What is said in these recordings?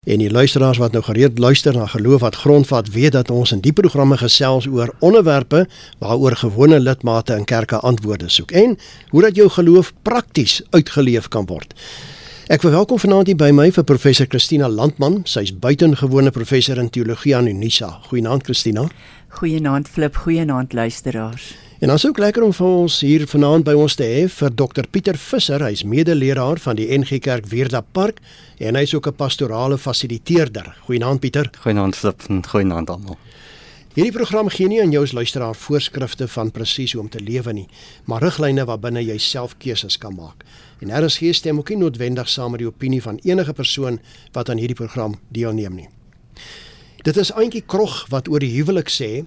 En die luisteraars wat nou gereed luister na geloof wat grondvat, weet dat ons in die programme gesels oor onderwerpe waaroor gewone lidmate in kerke antwoorde soek en hoe dat jou geloof prakties uitgeleef kan word. Ek verwelkom vanaand hier by my vir professor Christina Landman. Sy's buitengewone professor in teologie aan Unisa. Goeienaand Christina. Goeienaand Flip, goeienaand luisteraars. En dan sou lekker om vir ons hier vanaand by ons te hê vir Dr Pieter Visser. Hy's medeleraar van die NG Kerk Weerda Park en hy's ook 'n pastorale fasiliteerder. Goeienaand Pieter. Goeienaand Flip en goeienaand almal. Hierdie program gee nie aan jou as luisteraar voorskrifte van presies hoe om te lewe nie, maar riglyne waarbinne jy self keuses kan maak. En RSG stem ook nie noodwendig saam met die opinie van enige persoon wat aan hierdie program deelneem nie. Dit is eintjie krog wat oor die huwelik sê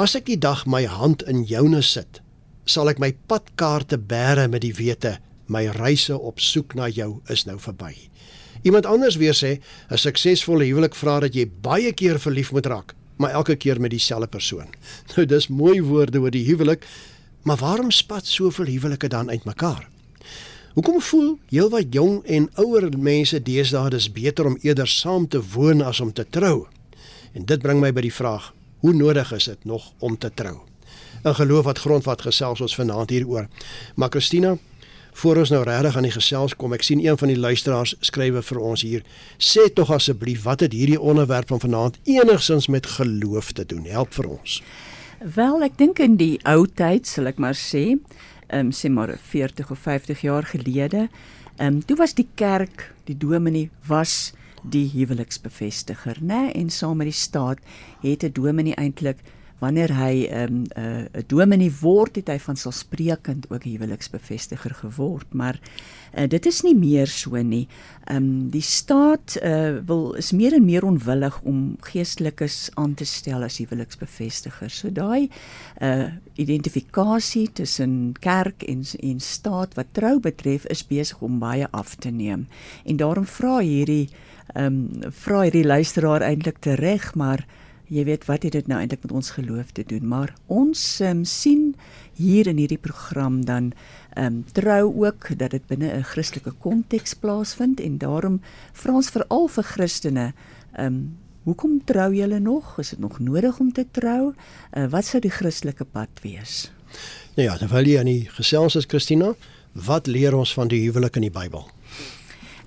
As ek die dag my hand in joune sit, sal ek my padkaarte bære met die wete my reise op soek na jou is nou verby. Iemand anders weer sê 'n suksesvolle huwelik vra dat jy baie keer verlief moet raak, maar elke keer met dieselfde persoon. Nou dis mooi woorde oor die huwelik, maar waarom spat soveel huwelike dan uitmekaar? Hoekom voel heelwat jong en ouer mense deesdae dis beter om eerder saam te woon as om te trou? En dit bring my by die vraag: Hoe nodig is dit nog om te trou? 'n Geloof wat grondvat gesels ons vanaand hieroor. Maar Christina, voor ons nou regtig aan die gesels kom, ek sien een van die luisteraars skrywe vir ons hier. Sê tog asseblief, wat het hierdie onderwerp van vanaand enigsins met geloof te doen? Help vir ons. Wel, ek dink in die ou tyd, sal ek maar sê, ehm um, sê maar 40 of 50 jaar gelede, ehm um, toe was die kerk, die dominee was die huweliksbevestiger, né? En saam met die staat het 'n dominee eintlik wanneer hy 'n um, 'n uh, 'n dominee word, het hy van selfsprekend ook huweliksbevestiger geword, maar uh, dit is nie meer so nie. Ehm um, die staat uh, wil is meer en meer onwillig om geestelikes aan te stel as huweliksbevestigers. So daai uh identifikasie tussen kerk en en staat wat trou betref is besig om baie af te neem. En daarom vra hierdie ehm um, vra hierdie luisteraar eintlik tereg, maar jy weet wat het dit nou eintlik met ons geloof te doen? Maar ons um, sien hier in hierdie program dan ehm um, trou ook dat dit binne 'n Christelike konteks plaasvind en daarom vra ons veral vir Christene ehm um, Hoekom trou julle nog? Is dit nog nodig om te trou? Uh, wat sou die Christelike pad wees? Nou ja, terwyl jy aan die gesels is Christina, wat leer ons van die huwelik in die Bybel?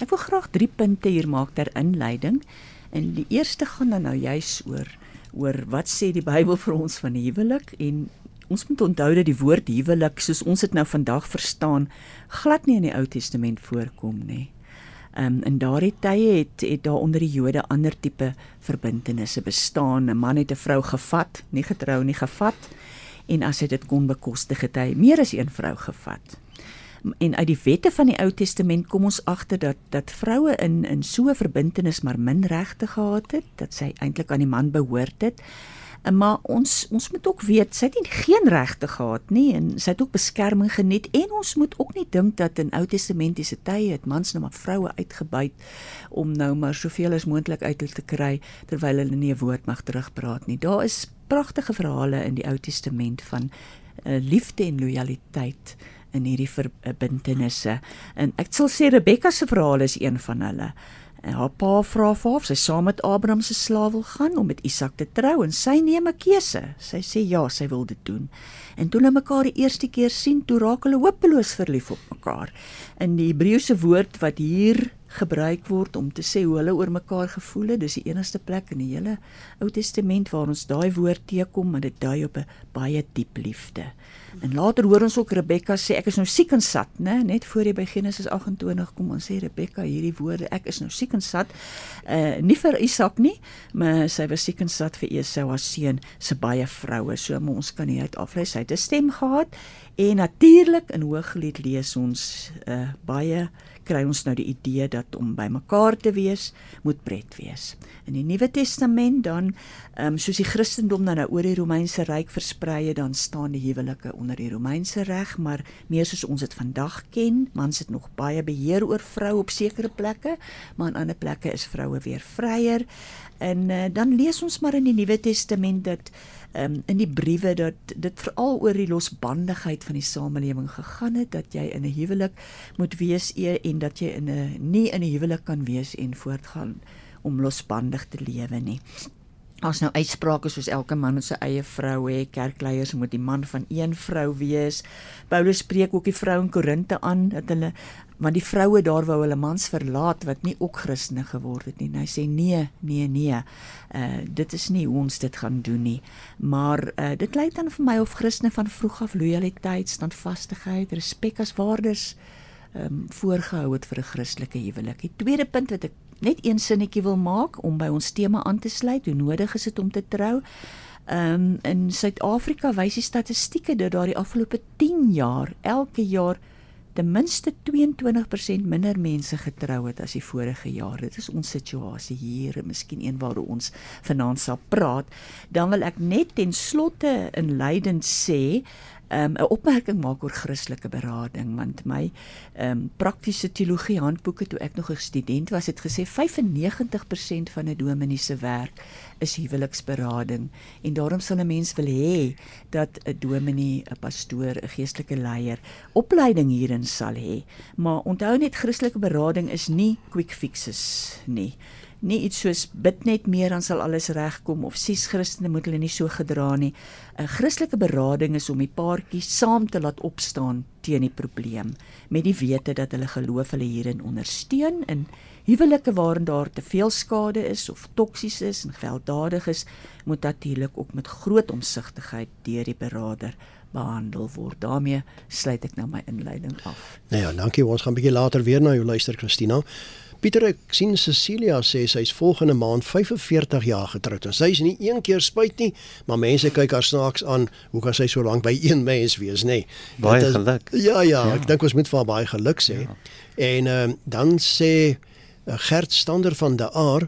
Ek wil graag 3 punte hier maak ter inleiding. En die eerste gaan dan nou juis oor oor wat sê die Bybel vir ons van huwelik en ons moet onthou dat die woord huwelik soos ons dit nou vandag verstaan glad nie in die Ou Testament voorkom nie. Um, in daardie tye het het daar onder die Jode ander tipe verbintenisse bestaan. 'n Man het 'n vrou gevat, nie getrou nie, gevat en as hy dit kon bekostig het hy meer as een vrou gevat en uit die wette van die Ou Testament kom ons agter dat dat vroue in in so 'n verbintenis maar min regte gehad het, dat sy eintlik aan die man behoort het. Maar ons ons moet ook weet sy het nie geen regte gehad nie en sy het ook beskerming geniet en ons moet ook nie dink dat in Ou Testamentiese tye het mans nou maar vroue uitgebuit om nou maar soveel as moontlik uit hulle te kry terwyl hulle nie 'n woord mag terugpraat nie. Daar is pragtige verhale in die Ou Testament van uh, liefde en lojaliteit in hierdie verbintenisse. En ek sal sê Rebekka se verhaal is een van hulle. En haar pa vra vir haar of sy saam met Abraham se slaaf wil gaan om met Isak te trou en sy neem 'n keuse. Sy sê ja, sy wil dit doen. En toe hulle mekaar die eerste keer sien, toe raak hulle hopeloos verlief op mekaar. In die Hebreëse woord wat hier gebruik word om te sê hoe hulle oor mekaar gevoel het. Dis die enigste plek in die hele Ou Testament waar ons daai woord teekom en dit dui op 'n baie diep liefde. En later hoor ons ook Rebekka sê ek is nou siek en sat, né? Net voor jy by Genesis 28 kom ons sê Rebekka hierdie woorde ek is nou siek en sat. Uh nie vir Isak nie, maar sy was siek en sat vir Esau as seun se baie vroue. So ons kan nie uit aflei sy het 'n stem gehad en natuurlik in Hooglied lees ons uh baie kry ons nou die idee dat om by mekaar te wees moet pret wees. In die Nuwe Testament dan, um, soos die Christendom dan nou oor die Romeinse ryk versprei het, dan staan die huwelike onder die Romeinse reg, maar meer soos ons dit vandag ken, mans het nog baie beheer oor vroue op sekere plekke, maar in ander plekke is vroue weer vryer. En uh, dan lees ons maar in die Nuwe Testament dat um, in die briewe dat dit veral oor die losbandigheid van die samelewing gegaan het dat jy in 'n huwelik moet wees e, en dat jy in 'n nie in 'n huwelik kan wees en voortgaan om losbandig te lewe nie. Ons nou uitsprake soos elke man moet sy eie vrou hê, kerkleiers moet die man van een vrou wees. Paulus spreek ook die vrou in Korinte aan dat hulle want die vroue daar wou hulle mans verlaat wat nie ook Christene geword het nie. En hy sê nee, nee, nee. Uh dit is nie hoe ons dit gaan doen nie. Maar uh dit lyk dan vir my of Christene van vroeg af lojaliteit, standvastigheid, respek as waardes ehm um, voorgehou het vir 'n Christelike huwelik. Die tweede punt wat ek net een sinnetjie wil maak om by ons tema aan te sluit, hoe nodig is dit om te trou? Ehm um, in Suid-Afrika wys die statistieke dat daar die afgelope 10 jaar elke jaar ten minste 22% minder mense getrou het as die vorige jaar. Dit is ons situasie hier, miskien een waar ons vanaand sal praat. Dan wil ek net ten slotte in Leiden um, 'n opmerking maak oor Christelike berading want my ehm um, praktiese teologie handboeke toe ek nog 'n student was het gesê 95% van 'n dominee se werk is huweliksberading en daarom sal 'n mens wil hê dat 'n dominee, 'n pastoor, 'n geestelike leier opleiding hierin sal hê. Maar onthou net Christelike berading is nie quick fixes nie nie iets soos bid net meer dan sal alles regkom of sies Christene moet hulle nie so gedra nie. 'n Christelike berading is om die paartjie saam te laat opstaan teen die probleem met die wete dat hulle geloof hulle hierin ondersteun in huwelike waarin daar te veel skade is of toksies is en gewelddadig is, moet natuurlik ook met groot omsigtigheid deur die berader behandel word. daarmee sluit ek nou my inleiding af. Nou ja, dankie. Ons gaan 'n bietjie later weer na jou luister, Christina. Pieter ek sien Cecilia sê sy's volgende maand 45 jaar getroud. Sy's nie een keer spyt nie, maar mense kyk haar snaaks aan. Hoe kan sy so lank by een mens wees, nê? Nee? Baie is, geluk. Ja, ja, ja, ek dink ons moet vir haar baie geluk sê. Ja. En ehm uh, dan sê uh, Gert Stander van der Aar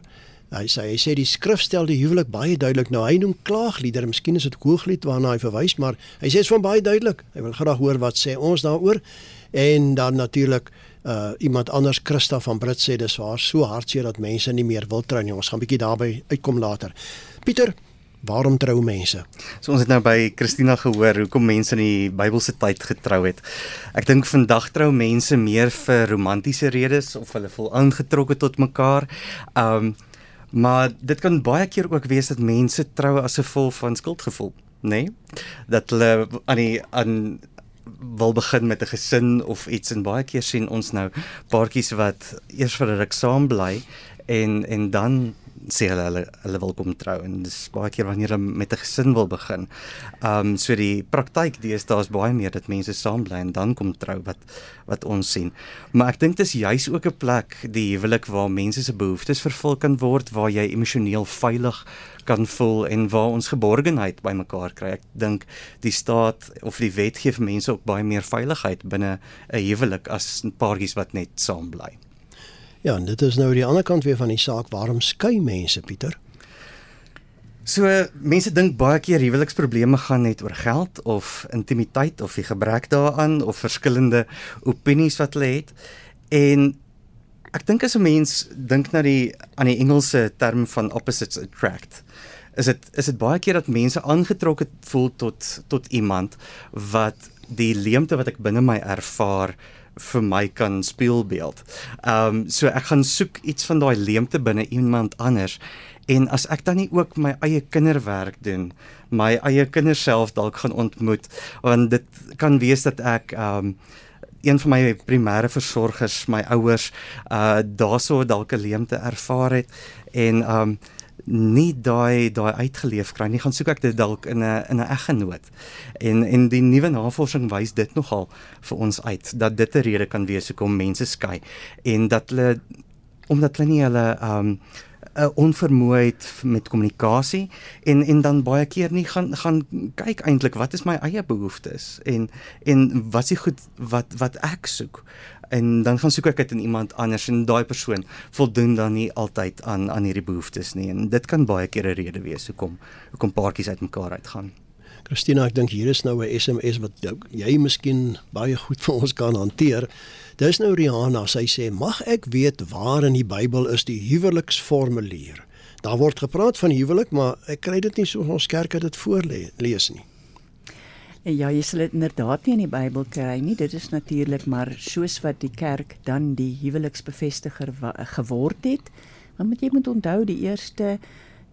Hy sê hy sê die skrif stel die huwelik baie duidelik. Nou hy noem klaagliedere, miskien is dit hooglied waarna hy verwys, maar hy sê dit is van baie duidelik. Hy wil graag hoor wat sê ons daaroor. En dan natuurlik uh iemand anders Christa van Brit sê dis waar so hartseer dat mense nie meer wil trou nie. Ons gaan bietjie daarby uitkom later. Pieter, waarom trou mense? So ons het nou by Christina gehoor hoekom mense in die Bybelse tyd getrou het. Ek dink vandag trou mense meer vir romantiese redes of hulle voel aangetrokke tot mekaar. Um maar dit kan baie keer ook wees dat mense trou as 'n gevolg van skuldgevoel, nê? Nee? Dat hulle aan die aan wil begin met 'n gesin of iets en baie keer sien ons nou paartjies wat eers vir 'n ruk saam bly en en dan sê hulle hulle hulle wil kom trou en dis baie keer wanneer hulle met 'n gesin wil begin. Um so die praktyk deesdae is baie meer dat mense saam bly en dan kom trou wat wat ons sien. Maar ek dink dis juis ook 'n plek die huwelik waar mense se behoeftes vervul kan word, waar jy emosioneel veilig kan voel en waar ons geborgenheid by mekaar kry. Ek dink die staat of die wet gee vir mense ook baie meer veiligheid binne 'n huwelik as paartjies wat net saam bly. Ja, en dit is nou die ander kant weer van die saak, waarom skei mense, Pieter? So mense dink baie keer huweliksprobleme gaan net oor geld of intimiteit of die gebrek daaraan of verskillende opinies wat hulle het. En ek dink as 'n mens dink na die aan die Engelse term van opposites attract, is dit is dit baie keer dat mense aangetrokke voel tot tot iemand wat die leemte wat ek binne my ervaar vir my kan speelbeeld. Ehm um, so ek gaan soek iets van daai leemte binne iemand anders en as ek dan nie ook my eie kinderwerk doen, my eie kinders self dalk gaan ontmoet, want dit kan wees dat ek ehm um, een van my primêre versorgers, my ouers, uh daarso dalk 'n leemte ervaar het en ehm um, nie daai daai uitgeleef kry nie gaan soek ek dit dalk in 'n in 'n eggenoot. En en die nuwe navorsing wys dit nogal vir ons uit dat dit 'n rede kan wees hoekom mense skei en dat hulle omdat hulle nie hulle um 'n onvermoeheid met kommunikasie en en dan baie keer nie gaan gaan kyk eintlik wat is my eie behoeftes en en wat is goed wat wat ek soek en dan gaan soek ek dit in iemand anders en daai persoon voldoen dan nie altyd aan aan hierdie behoeftes nie en dit kan baie keer 'n rede wees hoekom hoekom paartjies uitmekaar uitgaan. Christina, ek dink hier is nou 'n SMS wat jy miskien baie goed vir ons kan hanteer. Dis nou Rihanna, sy sê, "Mag ek weet waar in die Bybel is die huweliksformulier?" Daar word gepraat van huwelik, maar ek kry dit nie so ons kerke dit voorlees nie. En ja, jy sal dit inderdaad nie in die Bybel kry nie. Dit is natuurlik maar soos wat die kerk dan die huweliksbevestiger geword het, Want jy moet onthou die eerste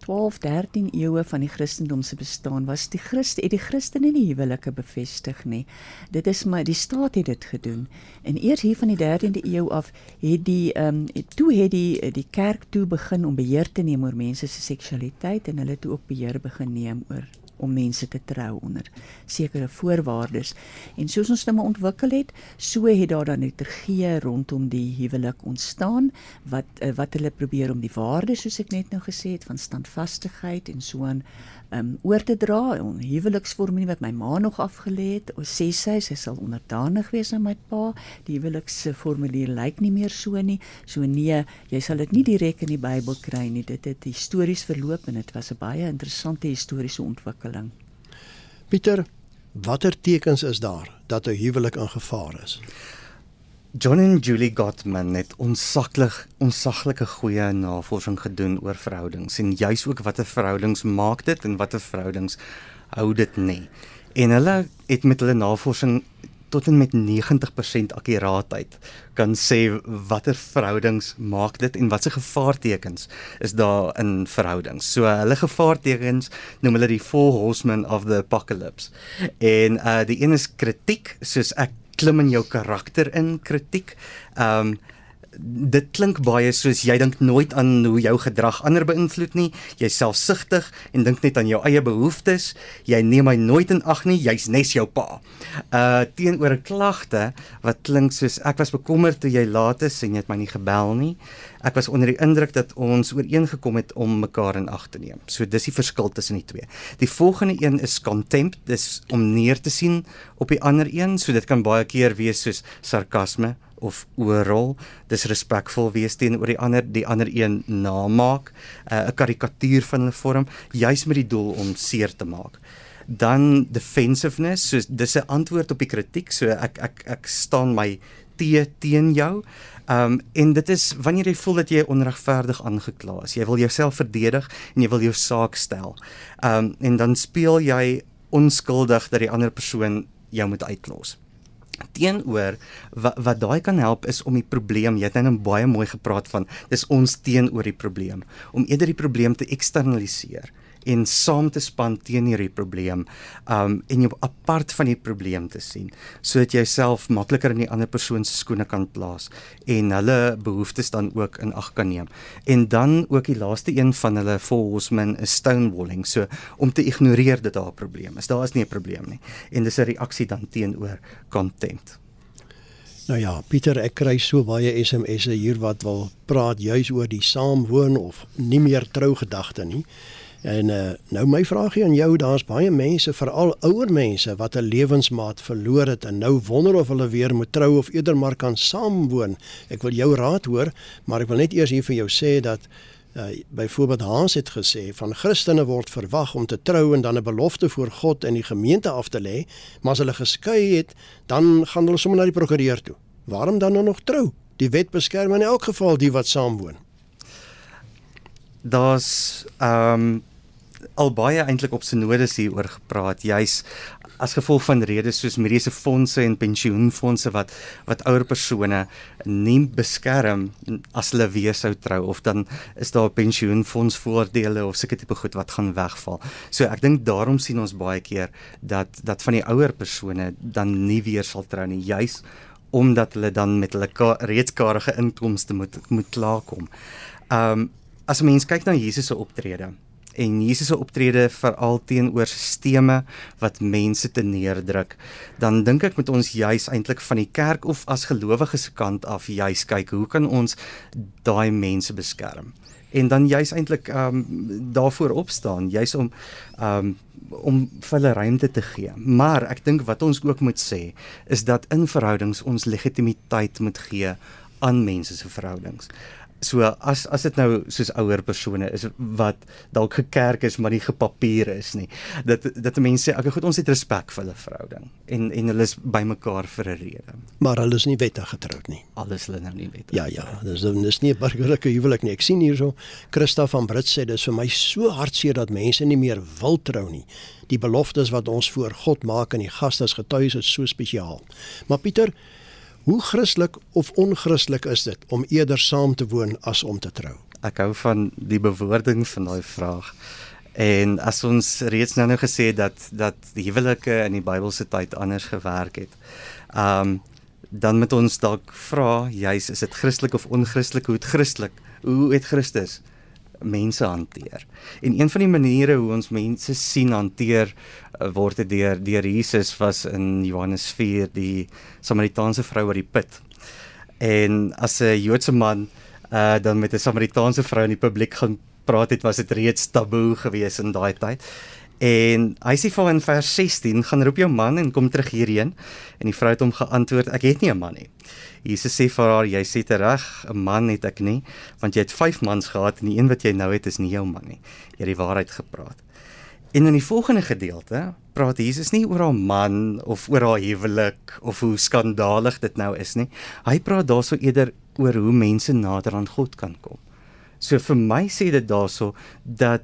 12, 13 eeue van die Christendom se bestaan was die Christen het die Christene nie huwelike bevestig nie. Dit is maar die staat het dit gedoen. En eers hier van die 13de eeu af het die ehm um, toe het die die kerk toe begin om beheer te neem oor mense se seksualiteit en hulle toe ook beheer begin neem oor om mense te trou onder sekere voorwaardes. En soos ons nou ontwikkel het, so het daar dan liturgie rondom die huwelik ontstaan wat eh, wat hulle probeer om die waardes soos ek net nou gesê het van standvastigheid en so aan um, oor te dra. 'n Huweliksformulier wat my ma nog afgelê het, o sê sy sy sal onderdanig wees aan my pa. Die huweliksformulier lyk nie meer so nie. So nee, jy sal dit nie direk in die Bybel kry nie. Dit het histories verloop en dit was 'n baie interessante historiese ontwikkeling. Pieter, watter tekens is daar dat 'n huwelik in gevaar is? John en Julie Gottman het onsaglik onsaglike goeie navorsing gedoen oor verhoudings en juis ook watter verhoudings maak dit en watter verhoudings hou dit nie. En hulle het met hulle navorsing tot en met 90% akkuraatheid kan sê watter verhoudings maak dit en watse gevaartekens is daar in verhoudings. So hulle gevaartekens noem hulle die four horsemen of the apocalypse. En uh die een is kritiek, soos ek klim in jou karakter in kritiek. Ehm um, dit klink baie soos jy dink nooit aan hoe jou gedrag ander beïnvloed nie. Jy's selfsugtig en dink net aan jou eie behoeftes. Jy neem my nooit in ag nie. Jy's nes jou pa. Uh teenoor 'n klagte wat klink soos ek was bekommerd toe jy laat is en jy het my nie gebel nie. Ek was onder die indruk dat ons ooreengekom het om mekaar in ag te neem. So dis die verskil tussen die twee. Die volgende een is contempt, dis om neer te sien op die ander een. So dit kan baie keer wees soos sarkasme of oorrol dis respekvol wees teenoor die ander die ander een namaak uh, 'n uh, karikatuur van hulle vorm juis met die doel om seer te maak. Dan defensiveness so dis 'n antwoord op die kritiek so ek ek ek staan my te teen jou. Um, en dit is wanneer jy voel dat jy onregverdig aangekla is jy wil jouself verdedig en jy wil jou saak stel. Um, en dan speel jy onskuldig dat die ander persoon jou moet uitlos teenoor wat wat daai kan help is om die probleem jy het nou baie mooi gepraat van dis ons teenoor die probleem. Om eerder die probleem te eksternaliseer en saam te span teen hierdie probleem um en jou apart van die probleem te sien sodat jy self makliker in die ander persoon se skoene kan plaas en hulle behoeftes dan ook in ag kan neem. En dan ook die laaste een van hulle volsmen is stonewalling. So om te ignoreer dat daar 'n probleem is daar is nie 'n probleem nie. En dis 'n reaksie dan teenoor contempt Nou ja, Pieter, ek kry so baie SMS'e hier wat wil praat juis oor die saamwoon of nie meer trou gedagte nie. En uh, nou my vraagie aan jou, daar's baie mense, veral ouer mense wat 'n lewensmaat verloor het en nou wonder of hulle weer moet trou of eerder maar kan saamwoon. Ek wil jou raad hoor, maar ek wil net eers hier vir jou sê dat uh, byvoorbeeld Hans het gesê van Christene word verwag om te trou en dan 'n belofte voor God en die gemeente af te lê, maar as hulle geskei het, dan gaan hulle sommer na die prokureur toe. Waarom dan nou nog trou? Die wet beskerm in elk geval die wat saamwoon. Daar's ehm um al baie eintlik op synodes hier oor gepraat juis as gevolg van redes soos mediese fondse en pensioenfondse wat wat ouer persone nie beskerm as hulle weer sou trou of dan is daar pensioenfondsvoordele of sulke tipe goed wat gaan wegval. So ek dink daarom sien ons baie keer dat dat van die ouer persone dan nie weer sal trou nie juis omdat hulle dan met hulle reeds karige inkomste moet moet klaarkom. Um as mens kyk na Jesus se optrede en Jesus se optrede veral teenoor sisteme wat mense te neerdruk, dan dink ek moet ons juis eintlik van die kerk of as gelowiges se kant af juis kyk hoe kan ons daai mense beskerm? En dan juis eintlik ehm um, daarvoor opstaan, juis om ehm um, om vir hulle ruimte te gee. Maar ek dink wat ons ook moet sê is dat in verhoudings ons legitimiteit moet gee aan mense se verhoudings. So as as dit nou soos ouer persone is wat dalk gekerk is maar nie gepapier is nie. Dat dat mense sê okay goed ons het respek vir hulle verhouding en en hulle is bymekaar vir 'n rede. Maar hulle is nie wettig getroud nie. Alles hulle nou nie wettig. Ja ja, dis dis nie 'n burgerlike huwelik nie. Ek sien hierso Christa van Brits sê dis vir my so hartseer dat mense nie meer wil trou nie. Die beloftes wat ons voor God maak en die gaste as getuies is so spesiaal. Maar Pieter Hoe Christelik of onchristelik is dit om eerder saam te woon as om te trou? Ek hou van die bewoording van daai vraag. En as ons reeds nou nou gesê dat dat die huwelike in die Bybelse tyd anders gewerk het. Um dan moet ons dalk vra, juis is dit Christelik of onchristelik? Hoe het Christelik? Hoe het Christus mense hanteer? En een van die maniere hoe ons mense sien hanteer uh, word dit deur deur Jesus was in Johannes 4 die Samaritaanse vrou oor die put. En as 'n Joodse man uh dan met 'n Samaritaanse vrou in die publiek gaan praat het, was dit reeds taboe geweest in daai tyd. En hy sê vir in vers 16, gaan roep jou man en kom terug hierheen. En die vrou het hom geantwoord, ek het nie 'n man nie. Jesus sê vir haar, jy sê dit reg, 'n man het ek nie, want jy het 5 mans gehad en die een wat jy nou het is nie jou man nie. Jy het die waarheid gepraat. En in die volgende gedeelte praat Jesus nie oor haar man of oor haar huwelik of hoe skandalig dit nou is nie. Hy praat daarso eerder oor hoe mense nader aan God kan kom. So vir my sê dit daarso dat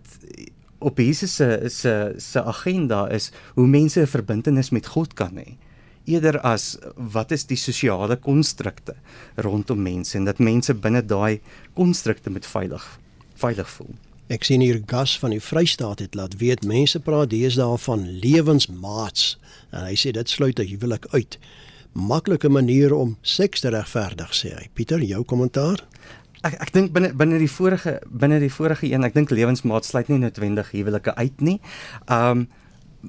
op Jesus se se se agenda is hoe mense 'n verbintenis met God kan hê eerder as wat is die sosiale konstrukte rondom mense en dat mense binne daai konstrukte met veilig veilig voel. Ek sien hier gas van die Vrystaat het laat weet mense praat deesdae van lewensmaats en hy sê dit sluit 'n huwelik uit. Maklike manier om seks te regverdig sê hy. Pieter, jou kommentaar? Ek ek dink binne binne die vorige binne die vorige een, ek dink lewensmaat sluit nie noodwendig huwelike uit nie. Um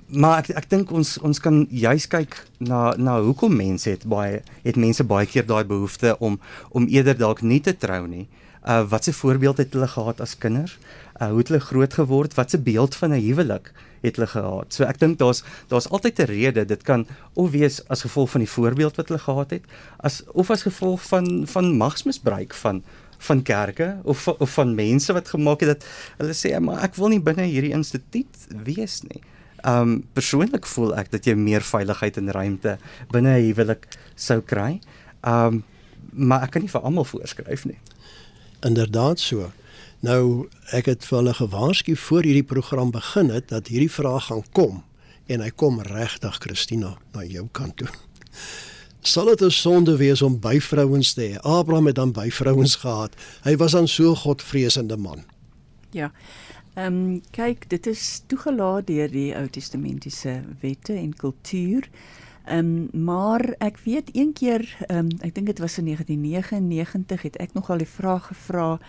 maar ek ek dink ons ons kan juis kyk na na hoekom mense het baie het mense baie keer daai behoefte om om eerder dalk nie te trou nie. Uh wat se voorbeeld het hulle gehad as kinders? Uh hoe het hulle groot geword? Wat se beeld van 'n huwelik het hulle gehad? So ek dink daar's daar's altyd 'n rede. Dit kan of wees as gevolg van die voorbeeld wat hulle gehad het, as of as gevolg van van magsmisbruik van van kerke of of van mense wat gemaak het dat hulle sê maar ek wil nie binne hierdie instituut wees nie. Um persoonlik voel ek dat jy meer veiligheid en ruimte binne 'n huwelik sou kry. Um maar ek kan nie vir almal voorskryf nie. Inderdaad so. Nou ek het vir hulle gewaarsku voor hierdie program begin het dat hierdie vraag gaan kom en hy kom regtig Christina na jou kant toe. Sal dit 'n sonde wees om byvrouens te hê? Abraham het dan byvrouens gehad. Hy was dan so godvreesende man. Ja. Ehm um, kyk, dit is toegelaat deur die Ou Testamentiese wette en kultuur. Ehm um, maar ek weet een keer, ehm um, ek dink dit was in 1999 het ek nogal die vraag gevra,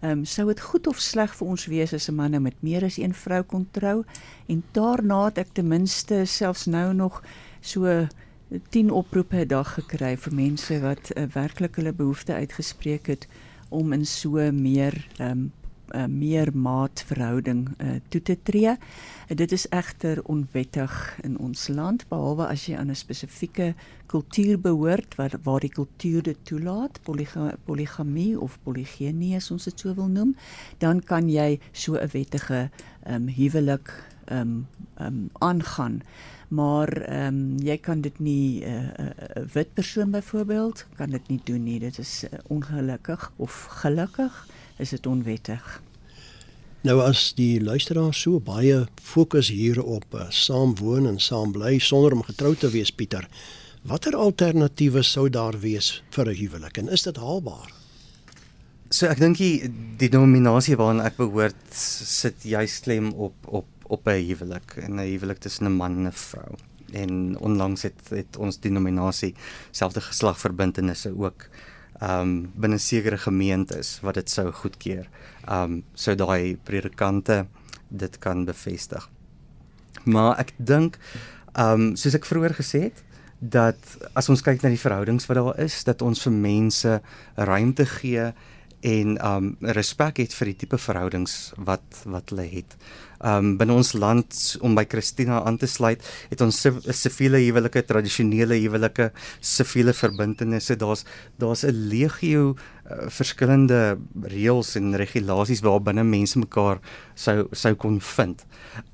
ehm um, sou dit goed of sleg vir ons wees as 'n man nou met meer as een vrou kon trou? En daarna het ek ten minste selfs nou nog so 10 oproepe 'n dag gekry vir mense wat uh, werklik hulle behoeftes uitgespreek het om in so meer um, uh, meer maatverhouding uh, toe te tree. Uh, dit is egter onwettig in ons land behalwe as jy aan 'n spesifieke kultuur behoort wat waar die kultuur dit toelaat, polyga, poligamie of polygenie as ons dit so wil noem, dan kan jy so 'n wettige um, huwelik ehm um, ehm um, aangaan. Maar ehm um, jy kan dit nie 'n uh, uh, wit persoon byvoorbeeld kan dit nie doen nie. Dit is uh, ongelukkig of gelukkig is dit onwettig. Nou as die luisteraar so baie fokus hier op uh, saam woon en saam bly sonder om getroud te wees Pieter watter alternatiewe sou daar wees vir 'n huwelik? En is dit haalbaar? So ek dink die denominasie waarna ek behoort sit juist klem op op op 'n huwelik en 'n huwelik tussen 'n man en 'n vrou. En onlangs het het ons denominasie selfde geslagverbintenisse ook ehm um, binne sekere gemeentes wat dit sou goedkeur. Ehm um, sou daai predikante dit kan bevestig. Maar ek dink ehm um, soos ek vroeër gesê het dat as ons kyk na die verhoudings wat daar is dat ons vir mense ruimte gee en um respek het vir die tipe verhoudings wat wat hulle het. Um binne ons land om by Christina aan te sluit, het ons siviele huwelike, tradisionele huwelike, siviele verbintenisse. Daar's daar's 'n legio uh, verskillende reëls en regulasies waarbinne mense mekaar sou sou kon vind.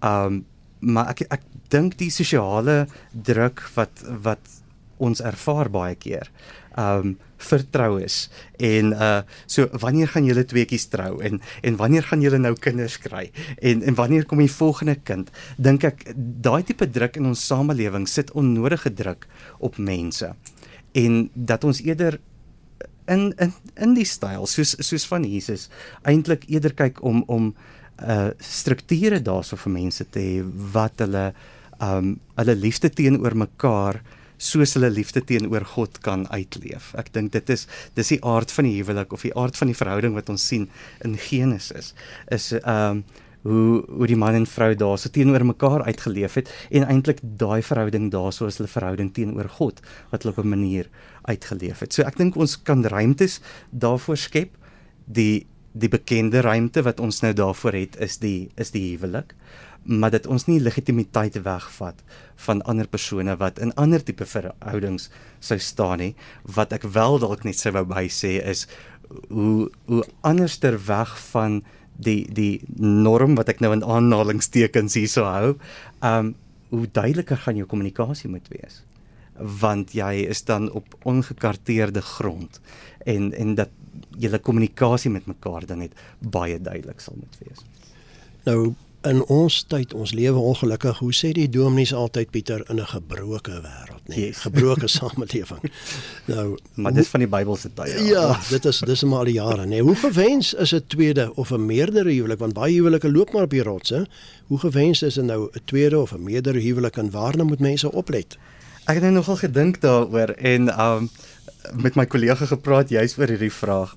Um maar ek ek dink die sosiale druk wat wat ons ervaar baie keer. Um vertrou is en uh so wanneer gaan julle tweeetjies trou? En en wanneer gaan julle nou kinders kry? En en wanneer kom die volgende kind? Dink ek daai tipe druk in ons samelewing sit onnodige druk op mense. En dat ons eerder in in in die styl soos soos van Jesus eintlik eerder kyk om om uh strukture daarso vir mense te hê wat hulle um hulle liefde teenoor mekaar soos hulle liefde teenoor God kan uitleef. Ek dink dit is dis die aard van die huwelik of die aard van die verhouding wat ons sien in Genesis is um hoe hoe die man en vrou daar so teenoor mekaar uitgeleef het en eintlik daai verhouding daarso is hulle verhouding teenoor God wat hulle op 'n manier uitgeleef het. So ek dink ons kan ruimtes daarvoor skep. Die die bekende ruimte wat ons nou daarvoor het is die is die huwelik maar dat ons nie legitimiteit wegvat van ander persone wat in ander tipe verhoudings sou staan nie. Wat ek wel dalk net sou wou by sê is hoe hoe anderster weg van die die norm wat ek nou in aanhalingstekens hierso hou um hoe duideliker gaan jou kommunikasie moet wees. Want jy is dan op ongekarteerde grond en en dat julle kommunikasie met mekaar dan net baie duidelik sal moet wees. Nou in ons tyd, ons lewe ongelukkig, hoe sê die dominees altyd Pieter in 'n gebroke wêreld, nee, yes. gebroke samelewing. nou, maar dis van die Bybelse tye. Ja, dit is dis maar al die jare, nee. Hoe gewens is 'n tweede of 'n meerdere huwelik want baie huwelike loop maar op die rots, hè? Hoe gewens is dit nou 'n tweede of 'n meerdere huwelik en waarna moet mense oplet? Ek het nou nogal gedink daaroor en um met my kollega gepraat juis oor hierdie vraag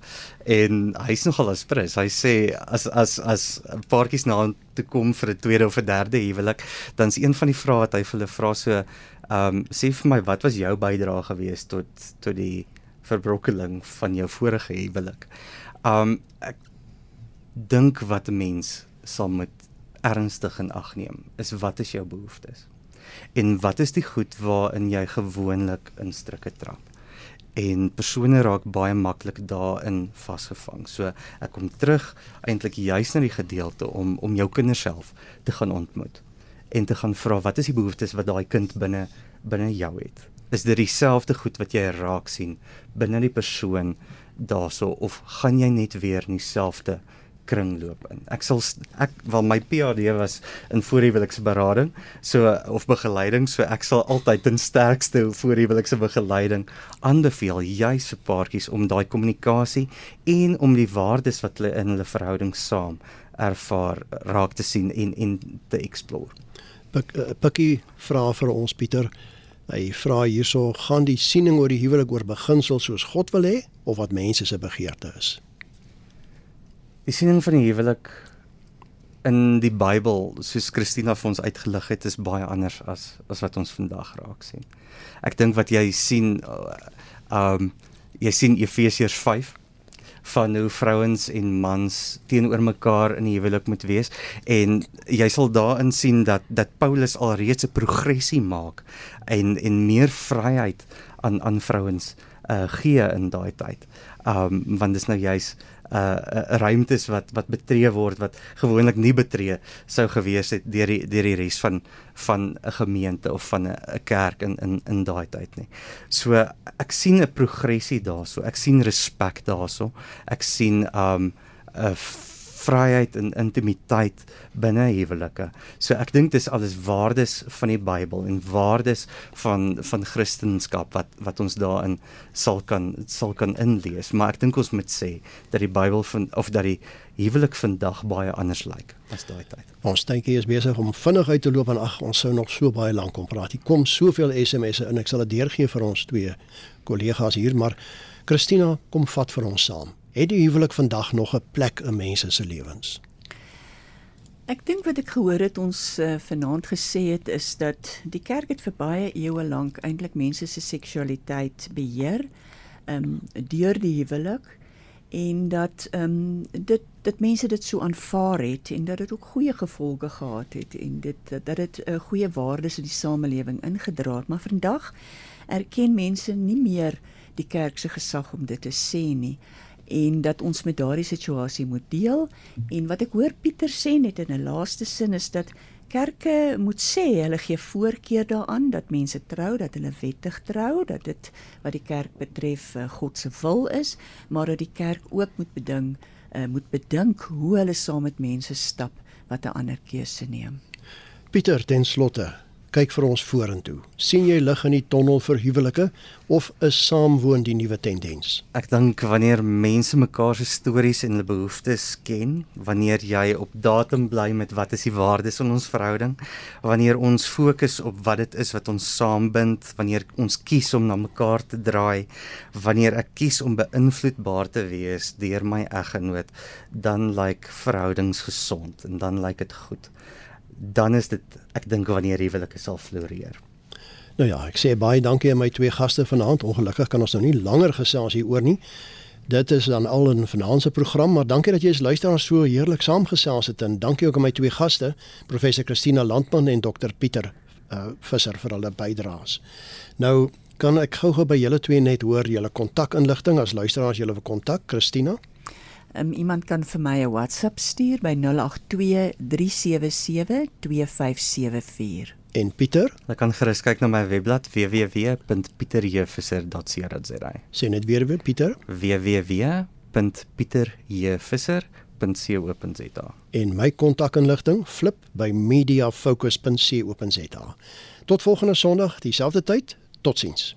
en hy's nogal aspres. Hy sê as as as paartjies na hom toe kom vir 'n tweede of 'n derde huwelik, dan's een van die vrae wat hy vir hulle vra so, um, sê vir my wat was jou bydrae gewees tot tot die verbrokkeling van jou vorige huwelik? Um, ek dink wat 'n mens sal met ernstig in ag neem is wat is jou behoeftes? En wat is die goed waarin jy gewoonlik in strikke trap? en persone raak baie maklik daarin vasgevang. So ek kom terug eintlik juis na die gedeelte om om jou kinders self te gaan ontmoet en te gaan vra wat is die behoeftes wat daai kind binne binne jou het. Is dit dieselfde goed wat jy raak sien binne die persoon daarso of gaan jy net weer in dieselfde kringloop in. Ek sal ek wel my PhD was in voorhuwelikse berading, so of begeleiding, so ek sal altyd ten sterkste voorhuwelikse begeleiding aanbeveel juis vir paartjies om daai kommunikasie en om die waardes wat hulle in hulle verhouding saam ervaar raak te sien en en te explore. Pikkie eh, vra vir ons Pieter. Hy vra hierso gaan die siening oor die huwelik oor beginsels soos God wil hê of wat mense se begeerte is. Die siening van die huwelik in die Bybel, soos Christina vir ons uitgelig het, is baie anders as as wat ons vandag raak sien. Ek dink wat jy sien uh um jy sien Efesiërs 5 van hoe vrouens en mans teenoor mekaar in die huwelik moet wees en jy sal daarin sien dat dat Paulus alreeds 'n progressie maak en en meer vryheid aan aan vrouens gee in daai tyd. Um want dis nou juis uh, uh ruimtes wat wat betree word wat gewoonlik nie betree sou gewees het deur die deur die res van van 'n gemeente of van 'n kerk in in in daai tyd nie. So ek sien 'n progressie daarso. Ek sien respek daarso. Ek sien um 'n vryheid en intimiteit binne huwelike. So ek dink dis alles waardes van die Bybel en waardes van van Christendom wat wat ons daarin sal kan sal kan inlees. Maar ek dink ons moet sê dat die Bybel van of dat die huwelik vandag baie anders lyk as daai tyd. Ons dink hier is besig om vinnig uit te loop en ag ons sou nog so baie lank kom praat. Hier kom soveel SMS'e in. Ek sal dit deurgee vir ons twee kollegas hier, maar Christina, kom vat vir ons saam. Het die huwelik vandag nog 'n plek in mense se lewens? Ek dink wat ek gehoor het ons uh, vanaand gesê het is dat die kerk het vir baie eeue lank eintlik mense se seksualiteit beheer um deur die huwelik en dat um dit dat mense dit so aanvaar het en dat dit ook goeie gevolge gehad het en dit dat dit 'n uh, goeie waardes in die samelewing ingedra het maar vandag erken mense nie meer die kerk se gesag om dit te sê nie en dat ons met daardie situasie moet deel. En wat ek hoor Pieter sê net in 'n laaste sin is dat kerke moet sê hulle gee voorkeur daaraan dat mense trou dat hulle wettig trou dat dit wat die kerk betref eh, God se wil is maar dat die kerk ook moet beding uh, moet bedink hoe hulle saam met mense stap wat 'n ander keuse neem. Pieter ten slotte kyk vir ons vorentoe. sien jy lig in die tonnel vir huwelike of is saamwoon die nuwe tendens? Ek dink wanneer mense mekaar se stories en hulle behoeftes ken, wanneer jy op datum bly met wat is die waardes van ons verhouding, wanneer ons fokus op wat dit is wat ons saambind, wanneer ons kies om na mekaar te draai, wanneer ek kies om beïnvloedbaar te wees deur my eggenoot, dan lyk like verhoudings gesond en dan lyk like dit goed. Dan is dit ek dink wanneer huwelike sal floreer. Nou ja, ek sê baie dankie aan my twee gaste vanaand. Ongelukkig kan ons nou nie langer gesels hieroor nie. Dit is dan al 'n finansiële program, maar dankie dat jy as luisteraar so heerlik saamgesels het en dankie ook aan my twee gaste, professor Christina Landman en dokter Pieter uh, Visser vir hulle bydraes. Nou kan ek gou-gou by julle twee net hoor julle kontakinligting as luisteraars julle wil kontak, Christina. Um, iemand kan vir my 'n WhatsApp stuur by 082 377 2574. En Pieter? Jy kan gerus kyk na my webblad www.pieterjevisser.co.za. Sien net weer weer Pieter. www.pieterjevisser.co.za. En my kontakinligting flip by mediafocus.co.za. Tot volgende Sondag, dieselfde tyd. Totsiens.